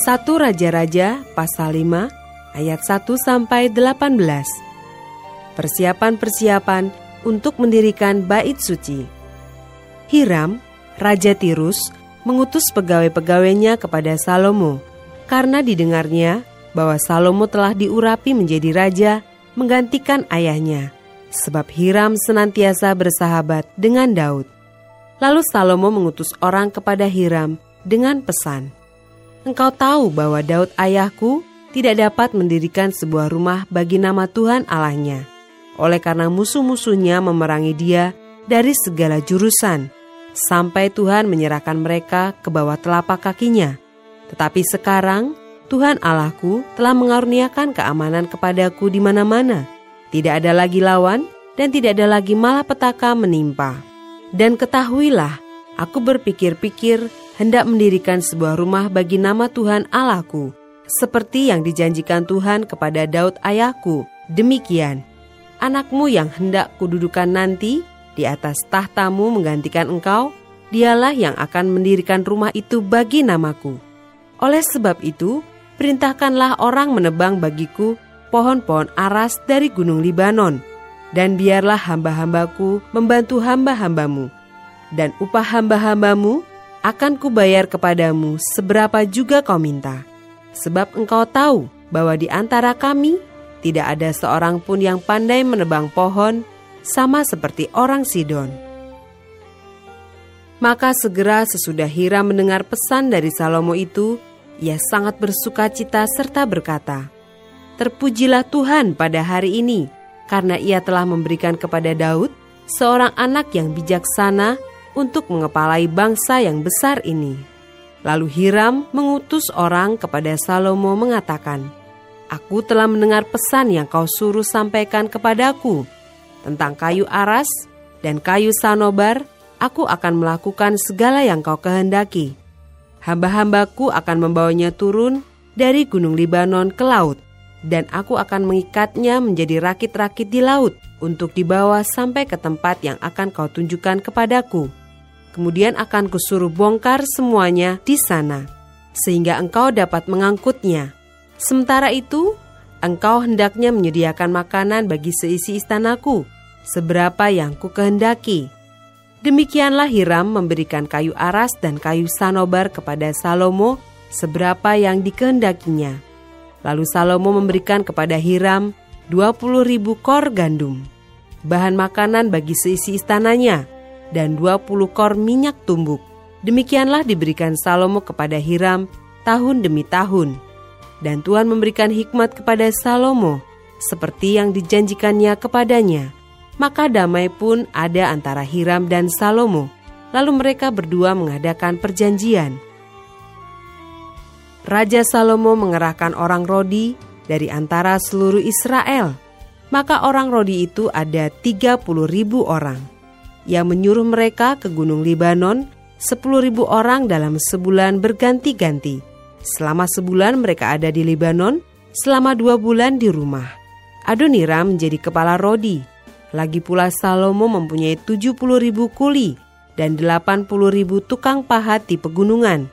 Satu Raja-Raja pasal 5 ayat 1 sampai 18. Persiapan-persiapan untuk mendirikan bait suci. Hiram, Raja Tirus, mengutus pegawai-pegawainya kepada Salomo karena didengarnya bahwa Salomo telah diurapi menjadi raja menggantikan ayahnya, sebab Hiram senantiasa bersahabat dengan Daud. Lalu Salomo mengutus orang kepada Hiram dengan pesan, Engkau tahu bahwa Daud ayahku tidak dapat mendirikan sebuah rumah bagi nama Tuhan Allahnya, oleh karena musuh-musuhnya memerangi dia dari segala jurusan, sampai Tuhan menyerahkan mereka ke bawah telapak kakinya. Tetapi sekarang Tuhan Allahku telah mengaruniakan keamanan kepadaku di mana-mana. Tidak ada lagi lawan dan tidak ada lagi malapetaka menimpa. Dan ketahuilah, aku berpikir-pikir hendak mendirikan sebuah rumah bagi nama Tuhan Allahku, seperti yang dijanjikan Tuhan kepada Daud ayahku. Demikian, anakmu yang hendak kududukan nanti di atas tahtamu menggantikan engkau, dialah yang akan mendirikan rumah itu bagi namaku. Oleh sebab itu, perintahkanlah orang menebang bagiku pohon-pohon aras dari gunung Libanon, dan biarlah hamba-hambaku membantu hamba-hambamu, dan upah hamba-hambamu akan kubayar kepadamu seberapa juga kau minta. Sebab engkau tahu bahwa di antara kami tidak ada seorang pun yang pandai menebang pohon sama seperti orang Sidon. Maka segera sesudah Hira mendengar pesan dari Salomo itu, ia sangat bersuka cita serta berkata, Terpujilah Tuhan pada hari ini, karena ia telah memberikan kepada Daud seorang anak yang bijaksana untuk mengepalai bangsa yang besar ini. Lalu Hiram mengutus orang kepada Salomo mengatakan, Aku telah mendengar pesan yang kau suruh sampaikan kepadaku tentang kayu aras dan kayu sanobar, aku akan melakukan segala yang kau kehendaki. Hamba-hambaku akan membawanya turun dari gunung Libanon ke laut, dan aku akan mengikatnya menjadi rakit-rakit di laut untuk dibawa sampai ke tempat yang akan kau tunjukkan kepadaku kemudian akan kusuruh bongkar semuanya di sana, sehingga engkau dapat mengangkutnya. Sementara itu, engkau hendaknya menyediakan makanan bagi seisi istanaku, seberapa yang ku kehendaki. Demikianlah Hiram memberikan kayu aras dan kayu sanobar kepada Salomo seberapa yang dikehendakinya. Lalu Salomo memberikan kepada Hiram 20 ribu kor gandum, bahan makanan bagi seisi istananya, dan 20 kor minyak tumbuk. Demikianlah diberikan Salomo kepada Hiram tahun demi tahun. Dan Tuhan memberikan hikmat kepada Salomo seperti yang dijanjikannya kepadanya. Maka damai pun ada antara Hiram dan Salomo. Lalu mereka berdua mengadakan perjanjian. Raja Salomo mengerahkan orang Rodi dari antara seluruh Israel. Maka orang Rodi itu ada 30 ribu orang yang menyuruh mereka ke Gunung Libanon, sepuluh ribu orang dalam sebulan berganti-ganti. Selama sebulan mereka ada di Libanon, selama dua bulan di rumah. Adoniram menjadi kepala Rodi. Lagi pula Salomo mempunyai tujuh puluh ribu kuli dan delapan puluh ribu tukang pahat di pegunungan.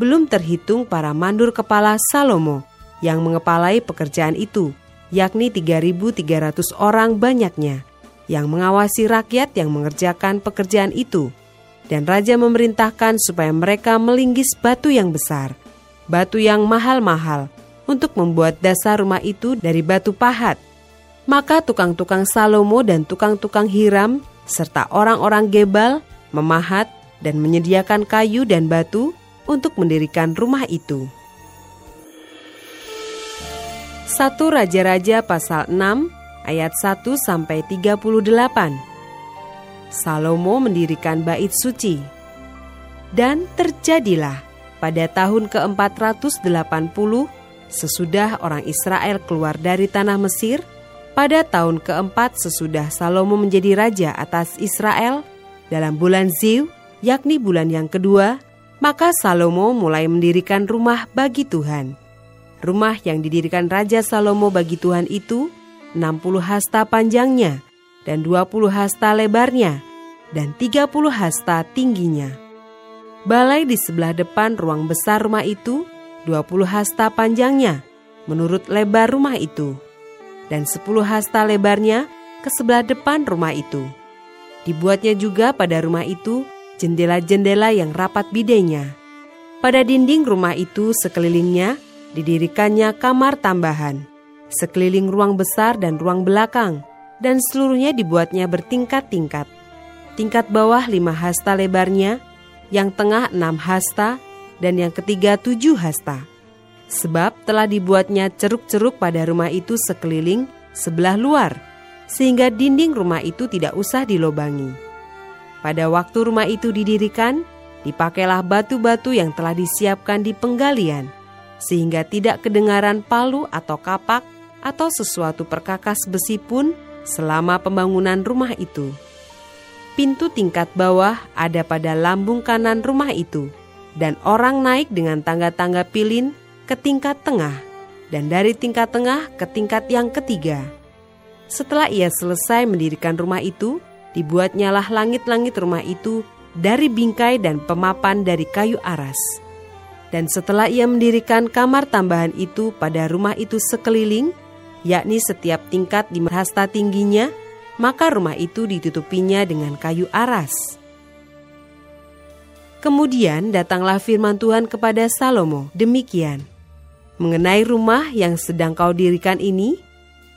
Belum terhitung para mandur kepala Salomo yang mengepalai pekerjaan itu, yakni 3.300 orang banyaknya yang mengawasi rakyat yang mengerjakan pekerjaan itu. Dan raja memerintahkan supaya mereka melinggis batu yang besar, batu yang mahal-mahal, untuk membuat dasar rumah itu dari batu pahat. Maka tukang-tukang Salomo dan tukang-tukang Hiram, serta orang-orang Gebal, memahat dan menyediakan kayu dan batu untuk mendirikan rumah itu. Satu Raja-Raja pasal 6 ayat 1 sampai 38. Salomo mendirikan bait suci. Dan terjadilah pada tahun ke-480 sesudah orang Israel keluar dari tanah Mesir, pada tahun keempat sesudah Salomo menjadi raja atas Israel, dalam bulan Ziv, yakni bulan yang kedua, maka Salomo mulai mendirikan rumah bagi Tuhan. Rumah yang didirikan Raja Salomo bagi Tuhan itu 60 hasta panjangnya dan 20 hasta lebarnya dan 30 hasta tingginya. Balai di sebelah depan ruang besar rumah itu 20 hasta panjangnya menurut lebar rumah itu dan 10 hasta lebarnya ke sebelah depan rumah itu. Dibuatnya juga pada rumah itu jendela-jendela yang rapat bidenya. Pada dinding rumah itu sekelilingnya didirikannya kamar tambahan, sekeliling ruang besar dan ruang belakang, dan seluruhnya dibuatnya bertingkat-tingkat. Tingkat bawah lima hasta lebarnya, yang tengah enam hasta, dan yang ketiga tujuh hasta. Sebab telah dibuatnya ceruk-ceruk pada rumah itu sekeliling sebelah luar, sehingga dinding rumah itu tidak usah dilobangi. Pada waktu rumah itu didirikan, dipakailah batu-batu yang telah disiapkan di penggalian, sehingga tidak kedengaran palu atau kapak atau sesuatu perkakas besi pun selama pembangunan rumah itu. Pintu tingkat bawah ada pada lambung kanan rumah itu, dan orang naik dengan tangga-tangga pilin ke tingkat tengah, dan dari tingkat tengah ke tingkat yang ketiga. Setelah ia selesai mendirikan rumah itu, dibuatnyalah langit-langit rumah itu dari bingkai dan pemapan dari kayu aras. Dan setelah ia mendirikan kamar tambahan itu pada rumah itu sekeliling, yakni setiap tingkat di hasta tingginya, maka rumah itu ditutupinya dengan kayu aras. Kemudian datanglah firman Tuhan kepada Salomo, demikian. Mengenai rumah yang sedang kau dirikan ini,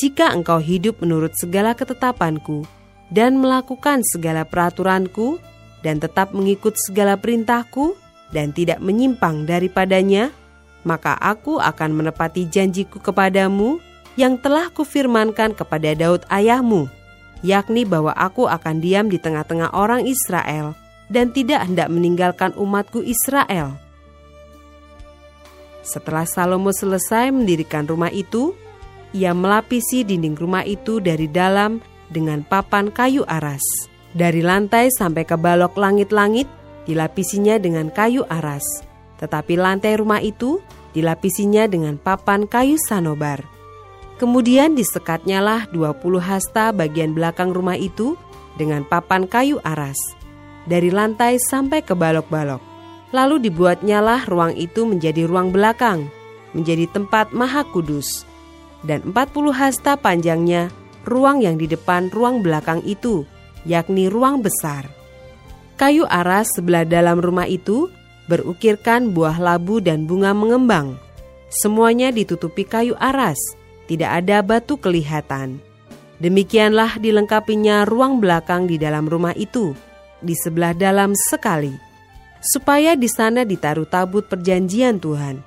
jika engkau hidup menurut segala ketetapanku dan melakukan segala peraturanku dan tetap mengikut segala perintahku dan tidak menyimpang daripadanya, maka aku akan menepati janjiku kepadamu yang telah kufirmankan kepada Daud ayahmu, yakni bahwa aku akan diam di tengah-tengah orang Israel dan tidak hendak meninggalkan umatku Israel. Setelah Salomo selesai mendirikan rumah itu, ia melapisi dinding rumah itu dari dalam dengan papan kayu aras. Dari lantai sampai ke balok langit-langit dilapisinya dengan kayu aras, tetapi lantai rumah itu dilapisinya dengan papan kayu sanobar. Kemudian disekatnya lah 20 hasta bagian belakang rumah itu dengan papan kayu aras, dari lantai sampai ke balok-balok. Lalu dibuatnya lah ruang itu menjadi ruang belakang, menjadi tempat maha kudus. Dan 40 hasta panjangnya ruang yang di depan ruang belakang itu, yakni ruang besar. Kayu aras sebelah dalam rumah itu berukirkan buah labu dan bunga mengembang. Semuanya ditutupi kayu aras, tidak ada batu kelihatan. Demikianlah dilengkapinya ruang belakang di dalam rumah itu, di sebelah dalam sekali, supaya di sana ditaruh tabut perjanjian Tuhan.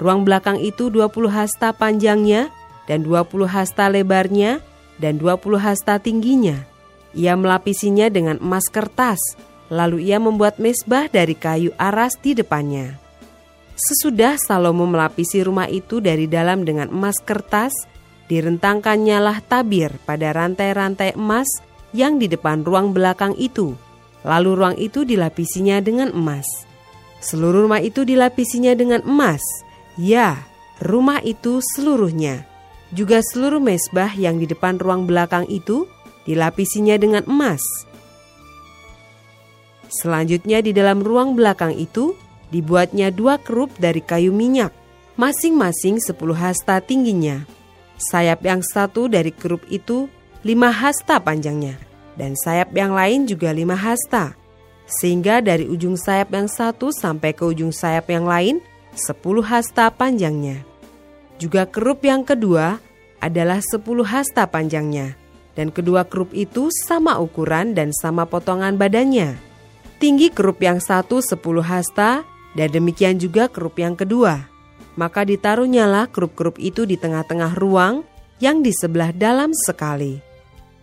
Ruang belakang itu 20 hasta panjangnya dan 20 hasta lebarnya dan 20 hasta tingginya. Ia melapisinya dengan emas kertas, lalu ia membuat mesbah dari kayu aras di depannya. Sesudah Salomo melapisi rumah itu dari dalam dengan emas kertas, direntangkannya lah tabir pada rantai-rantai emas yang di depan ruang belakang itu. Lalu ruang itu dilapisinya dengan emas. Seluruh rumah itu dilapisinya dengan emas. Ya, rumah itu seluruhnya. Juga seluruh mesbah yang di depan ruang belakang itu dilapisinya dengan emas. Selanjutnya di dalam ruang belakang itu Dibuatnya dua kerup dari kayu minyak, masing-masing sepuluh hasta tingginya. Sayap yang satu dari kerup itu lima hasta panjangnya, dan sayap yang lain juga lima hasta. Sehingga dari ujung sayap yang satu sampai ke ujung sayap yang lain, sepuluh hasta panjangnya. Juga kerup yang kedua adalah sepuluh hasta panjangnya, dan kedua kerup itu sama ukuran dan sama potongan badannya. Tinggi kerup yang satu sepuluh hasta dan demikian juga kerup yang kedua. Maka ditaruhnyalah kerup-kerup itu di tengah-tengah ruang yang di sebelah dalam sekali.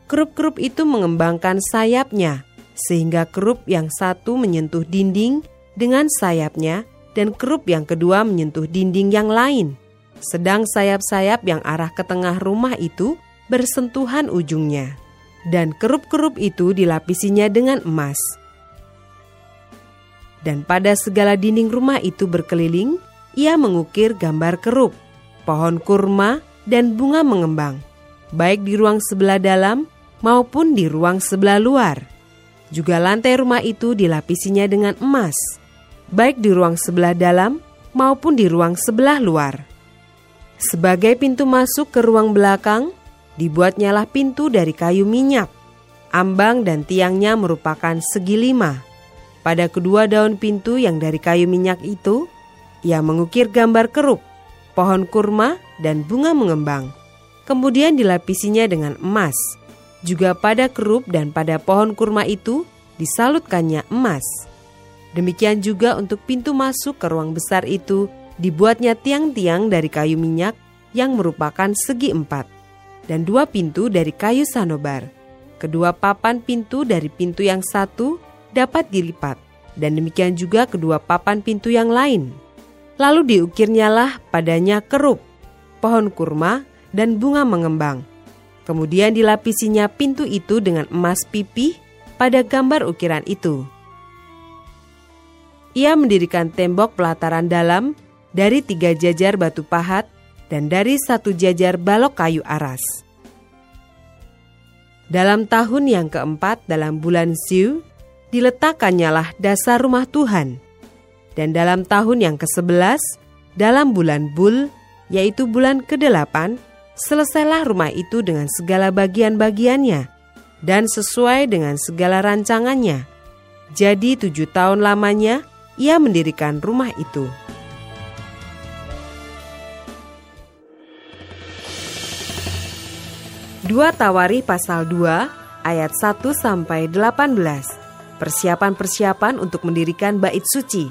Kerup-kerup itu mengembangkan sayapnya sehingga kerup yang satu menyentuh dinding dengan sayapnya dan kerup yang kedua menyentuh dinding yang lain. Sedang sayap-sayap yang arah ke tengah rumah itu bersentuhan ujungnya. Dan kerup-kerup itu dilapisinya dengan emas. Dan pada segala dinding rumah itu berkeliling, ia mengukir gambar kerup, pohon kurma, dan bunga mengembang, baik di ruang sebelah dalam maupun di ruang sebelah luar. Juga lantai rumah itu dilapisinya dengan emas, baik di ruang sebelah dalam maupun di ruang sebelah luar. Sebagai pintu masuk ke ruang belakang, dibuatnyalah pintu dari kayu minyak. Ambang dan tiangnya merupakan segi lima. Pada kedua daun pintu yang dari kayu minyak itu, ia mengukir gambar keruk, pohon kurma, dan bunga mengembang. Kemudian dilapisinya dengan emas juga pada kerup dan pada pohon kurma itu disalutkannya emas. Demikian juga untuk pintu masuk ke ruang besar itu dibuatnya tiang-tiang dari kayu minyak yang merupakan segi empat dan dua pintu dari kayu sanobar. Kedua papan pintu dari pintu yang satu dapat dilipat dan demikian juga kedua papan pintu yang lain. Lalu diukirnyalah padanya kerup, pohon kurma, dan bunga mengembang Kemudian dilapisinya pintu itu dengan emas pipih pada gambar ukiran itu. Ia mendirikan tembok pelataran dalam dari tiga jajar batu pahat dan dari satu jajar balok kayu aras. Dalam tahun yang keempat dalam bulan Siu, diletakkannya dasar rumah Tuhan. Dan dalam tahun yang ke-11, dalam bulan Bul, yaitu bulan ke-8, selesailah rumah itu dengan segala bagian-bagiannya dan sesuai dengan segala rancangannya. Jadi tujuh tahun lamanya ia mendirikan rumah itu. Dua Tawari pasal 2 ayat 1 sampai 18. Persiapan-persiapan untuk mendirikan bait suci.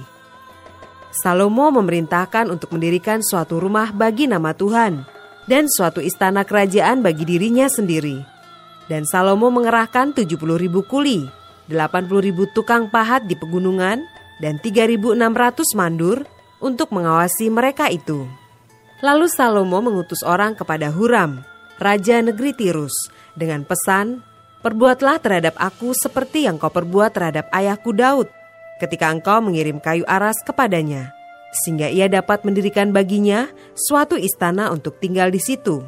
Salomo memerintahkan untuk mendirikan suatu rumah bagi nama Tuhan dan suatu istana kerajaan bagi dirinya sendiri. Dan Salomo mengerahkan 70 ribu kuli, 80 ribu tukang pahat di pegunungan, dan 3.600 mandur untuk mengawasi mereka itu. Lalu Salomo mengutus orang kepada Huram, raja negeri Tirus, dengan pesan, Perbuatlah terhadap aku seperti yang kau perbuat terhadap ayahku Daud, ketika engkau mengirim kayu aras kepadanya sehingga ia dapat mendirikan baginya suatu istana untuk tinggal di situ.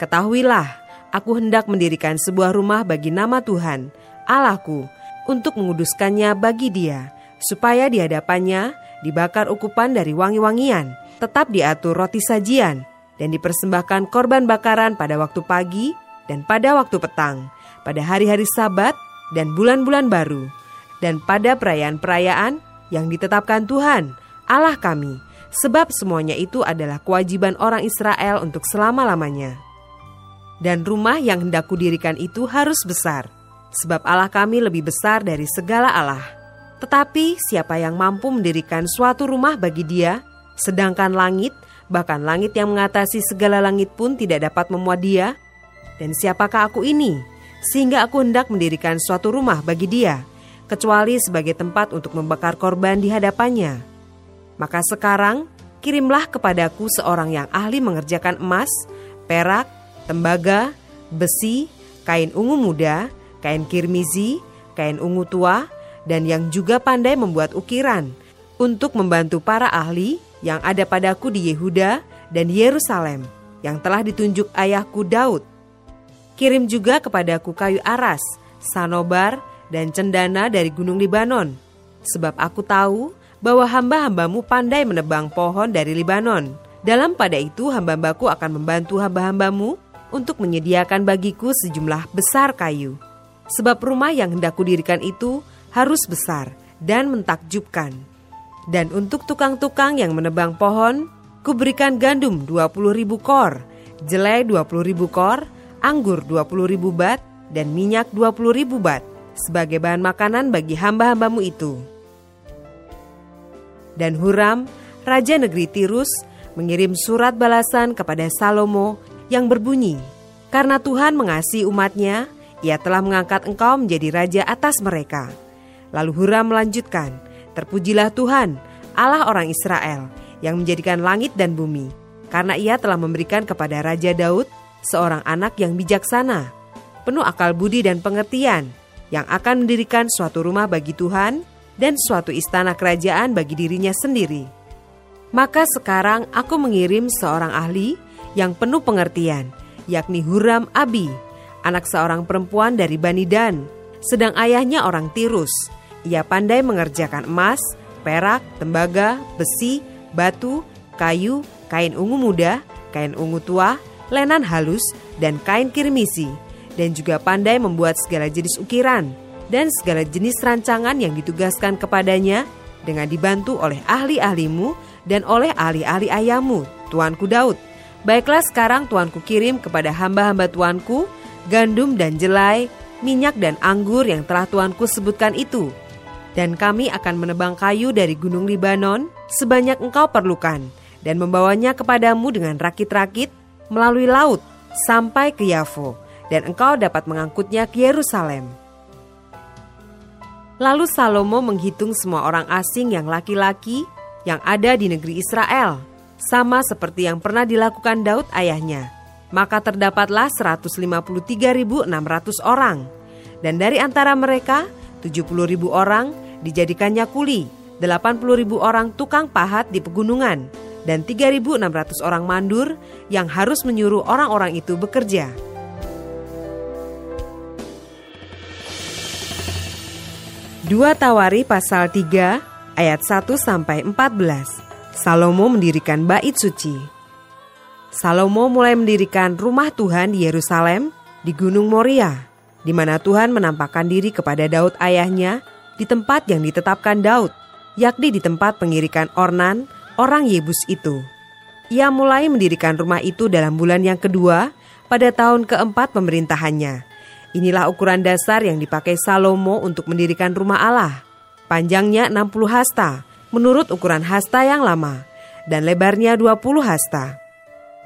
Ketahuilah, aku hendak mendirikan sebuah rumah bagi nama Tuhan, Allahku, untuk menguduskannya bagi dia, supaya di hadapannya dibakar ukupan dari wangi-wangian, tetap diatur roti sajian, dan dipersembahkan korban bakaran pada waktu pagi dan pada waktu petang, pada hari-hari sabat dan bulan-bulan baru, dan pada perayaan-perayaan yang ditetapkan Tuhan, Allah kami, sebab semuanya itu adalah kewajiban orang Israel untuk selama-lamanya. Dan rumah yang hendak kudirikan itu harus besar, sebab Allah kami lebih besar dari segala Allah. Tetapi siapa yang mampu mendirikan suatu rumah bagi dia, sedangkan langit, bahkan langit yang mengatasi segala langit pun tidak dapat memuat dia? Dan siapakah aku ini, sehingga aku hendak mendirikan suatu rumah bagi dia, kecuali sebagai tempat untuk membakar korban di hadapannya?' Maka sekarang kirimlah kepadaku seorang yang ahli mengerjakan emas, perak, tembaga, besi, kain ungu muda, kain kirmizi, kain ungu tua, dan yang juga pandai membuat ukiran untuk membantu para ahli yang ada padaku di Yehuda dan Yerusalem yang telah ditunjuk ayahku Daud. Kirim juga kepadaku kayu aras, sanobar, dan cendana dari gunung Libanon, sebab aku tahu bahwa hamba-hambamu pandai menebang pohon dari Libanon. Dalam pada itu hamba-hambaku akan membantu hamba-hambamu untuk menyediakan bagiku sejumlah besar kayu. Sebab rumah yang hendak kudirikan itu harus besar dan mentakjubkan. Dan untuk tukang-tukang yang menebang pohon, kuberikan gandum 20 ribu kor, jelai 20 ribu kor, anggur 20 ribu bat, dan minyak 20 ribu bat sebagai bahan makanan bagi hamba-hambamu itu. Dan Huram, Raja Negeri Tirus, mengirim surat balasan kepada Salomo yang berbunyi, Karena Tuhan mengasihi umatnya, ia telah mengangkat engkau menjadi raja atas mereka. Lalu Huram melanjutkan, Terpujilah Tuhan, Allah orang Israel, yang menjadikan langit dan bumi, karena ia telah memberikan kepada Raja Daud seorang anak yang bijaksana, penuh akal budi dan pengertian, yang akan mendirikan suatu rumah bagi Tuhan dan suatu istana kerajaan bagi dirinya sendiri. Maka sekarang aku mengirim seorang ahli yang penuh pengertian, yakni Huram Abi, anak seorang perempuan dari Bani Dan, sedang ayahnya orang Tirus. Ia pandai mengerjakan emas, perak, tembaga, besi, batu, kayu, kain ungu muda, kain ungu tua, lenan halus, dan kain kirmisi, dan juga pandai membuat segala jenis ukiran dan segala jenis rancangan yang ditugaskan kepadanya dengan dibantu oleh ahli-ahlimu dan oleh ahli-ahli ayahmu, Tuanku Daud. Baiklah sekarang Tuanku kirim kepada hamba-hamba Tuanku gandum dan jelai, minyak dan anggur yang telah Tuanku sebutkan itu. Dan kami akan menebang kayu dari gunung Libanon sebanyak engkau perlukan dan membawanya kepadamu dengan rakit-rakit melalui laut sampai ke Yafo dan engkau dapat mengangkutnya ke Yerusalem. Lalu Salomo menghitung semua orang asing yang laki-laki yang ada di negeri Israel – sama seperti yang pernah dilakukan Daud ayahnya. Maka terdapatlah 153.600 orang. Dan dari antara mereka, 70.000 orang dijadikannya kuli, 80.000 orang tukang pahat di pegunungan, dan 3.600 orang mandur yang harus menyuruh orang-orang itu bekerja. Dua Tawari pasal 3 ayat 1 sampai 14. Salomo mendirikan bait suci. Salomo mulai mendirikan rumah Tuhan di Yerusalem di Gunung Moria, di mana Tuhan menampakkan diri kepada Daud ayahnya di tempat yang ditetapkan Daud, yakni di tempat pengirikan Ornan, orang Yebus itu. Ia mulai mendirikan rumah itu dalam bulan yang kedua pada tahun keempat pemerintahannya. Inilah ukuran dasar yang dipakai Salomo untuk mendirikan rumah Allah. Panjangnya 60 hasta, menurut ukuran hasta yang lama dan lebarnya 20 hasta.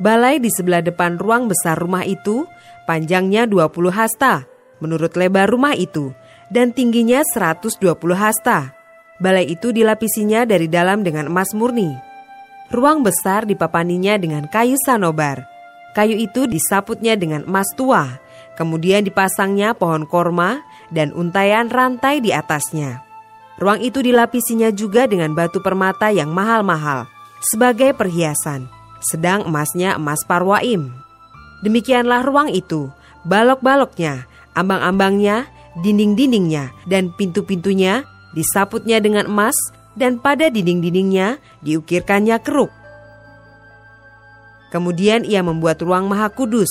Balai di sebelah depan ruang besar rumah itu panjangnya 20 hasta menurut lebar rumah itu dan tingginya 120 hasta. Balai itu dilapisinya dari dalam dengan emas murni. Ruang besar dipapaninya dengan kayu sanobar. Kayu itu disaputnya dengan emas tua, kemudian dipasangnya pohon korma dan untayan rantai di atasnya. Ruang itu dilapisinya juga dengan batu permata yang mahal-mahal sebagai perhiasan, sedang emasnya emas parwaim. Demikianlah ruang itu, balok-baloknya, ambang-ambangnya, dinding-dindingnya, dan pintu-pintunya disaputnya dengan emas dan pada dinding-dindingnya diukirkannya keruk. Kemudian ia membuat ruang maha kudus,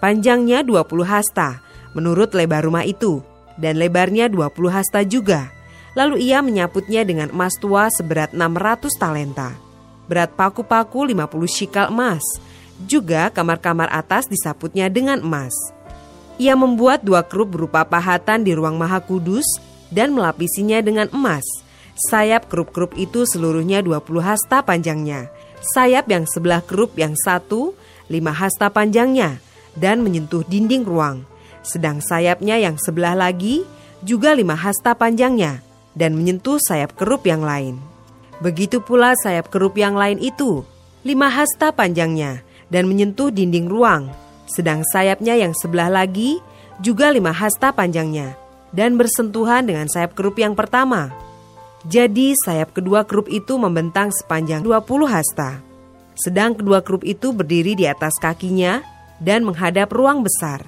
panjangnya 20 hasta menurut lebar rumah itu, dan lebarnya 20 hasta juga Lalu ia menyaputnya dengan emas tua seberat 600 talenta. Berat paku-paku 50 shikal emas. Juga kamar-kamar atas disaputnya dengan emas. Ia membuat dua kerup berupa pahatan di ruang maha kudus dan melapisinya dengan emas. Sayap kerup-kerup itu seluruhnya 20 hasta panjangnya. Sayap yang sebelah kerup yang satu, lima hasta panjangnya, dan menyentuh dinding ruang. Sedang sayapnya yang sebelah lagi juga lima hasta panjangnya dan menyentuh sayap kerup yang lain. Begitu pula sayap kerup yang lain itu, lima hasta panjangnya dan menyentuh dinding ruang, sedang sayapnya yang sebelah lagi juga lima hasta panjangnya dan bersentuhan dengan sayap kerup yang pertama. Jadi sayap kedua kerup itu membentang sepanjang 20 hasta. Sedang kedua kerup itu berdiri di atas kakinya dan menghadap ruang besar.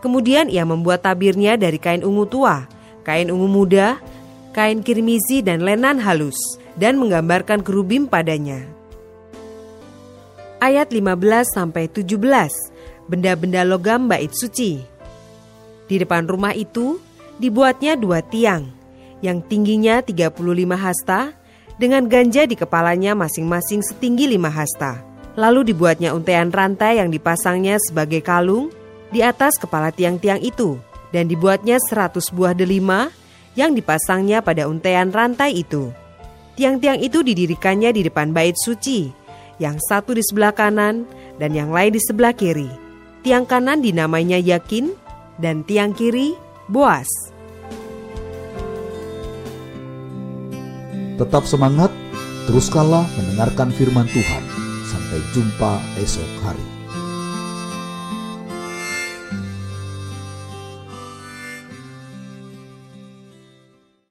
Kemudian ia membuat tabirnya dari kain ungu tua, kain ungu muda, kain kirmizi dan lenan halus, dan menggambarkan kerubim padanya. Ayat 15-17 Benda-benda logam bait suci Di depan rumah itu dibuatnya dua tiang yang tingginya 35 hasta dengan ganja di kepalanya masing-masing setinggi 5 hasta. Lalu dibuatnya untaian rantai yang dipasangnya sebagai kalung di atas kepala tiang-tiang itu dan dibuatnya 100 buah delima yang dipasangnya pada untaian rantai itu. Tiang-tiang itu didirikannya di depan bait suci, yang satu di sebelah kanan dan yang lain di sebelah kiri. Tiang kanan dinamainya Yakin dan tiang kiri Boas. Tetap semangat, teruskanlah mendengarkan firman Tuhan. Sampai jumpa esok hari.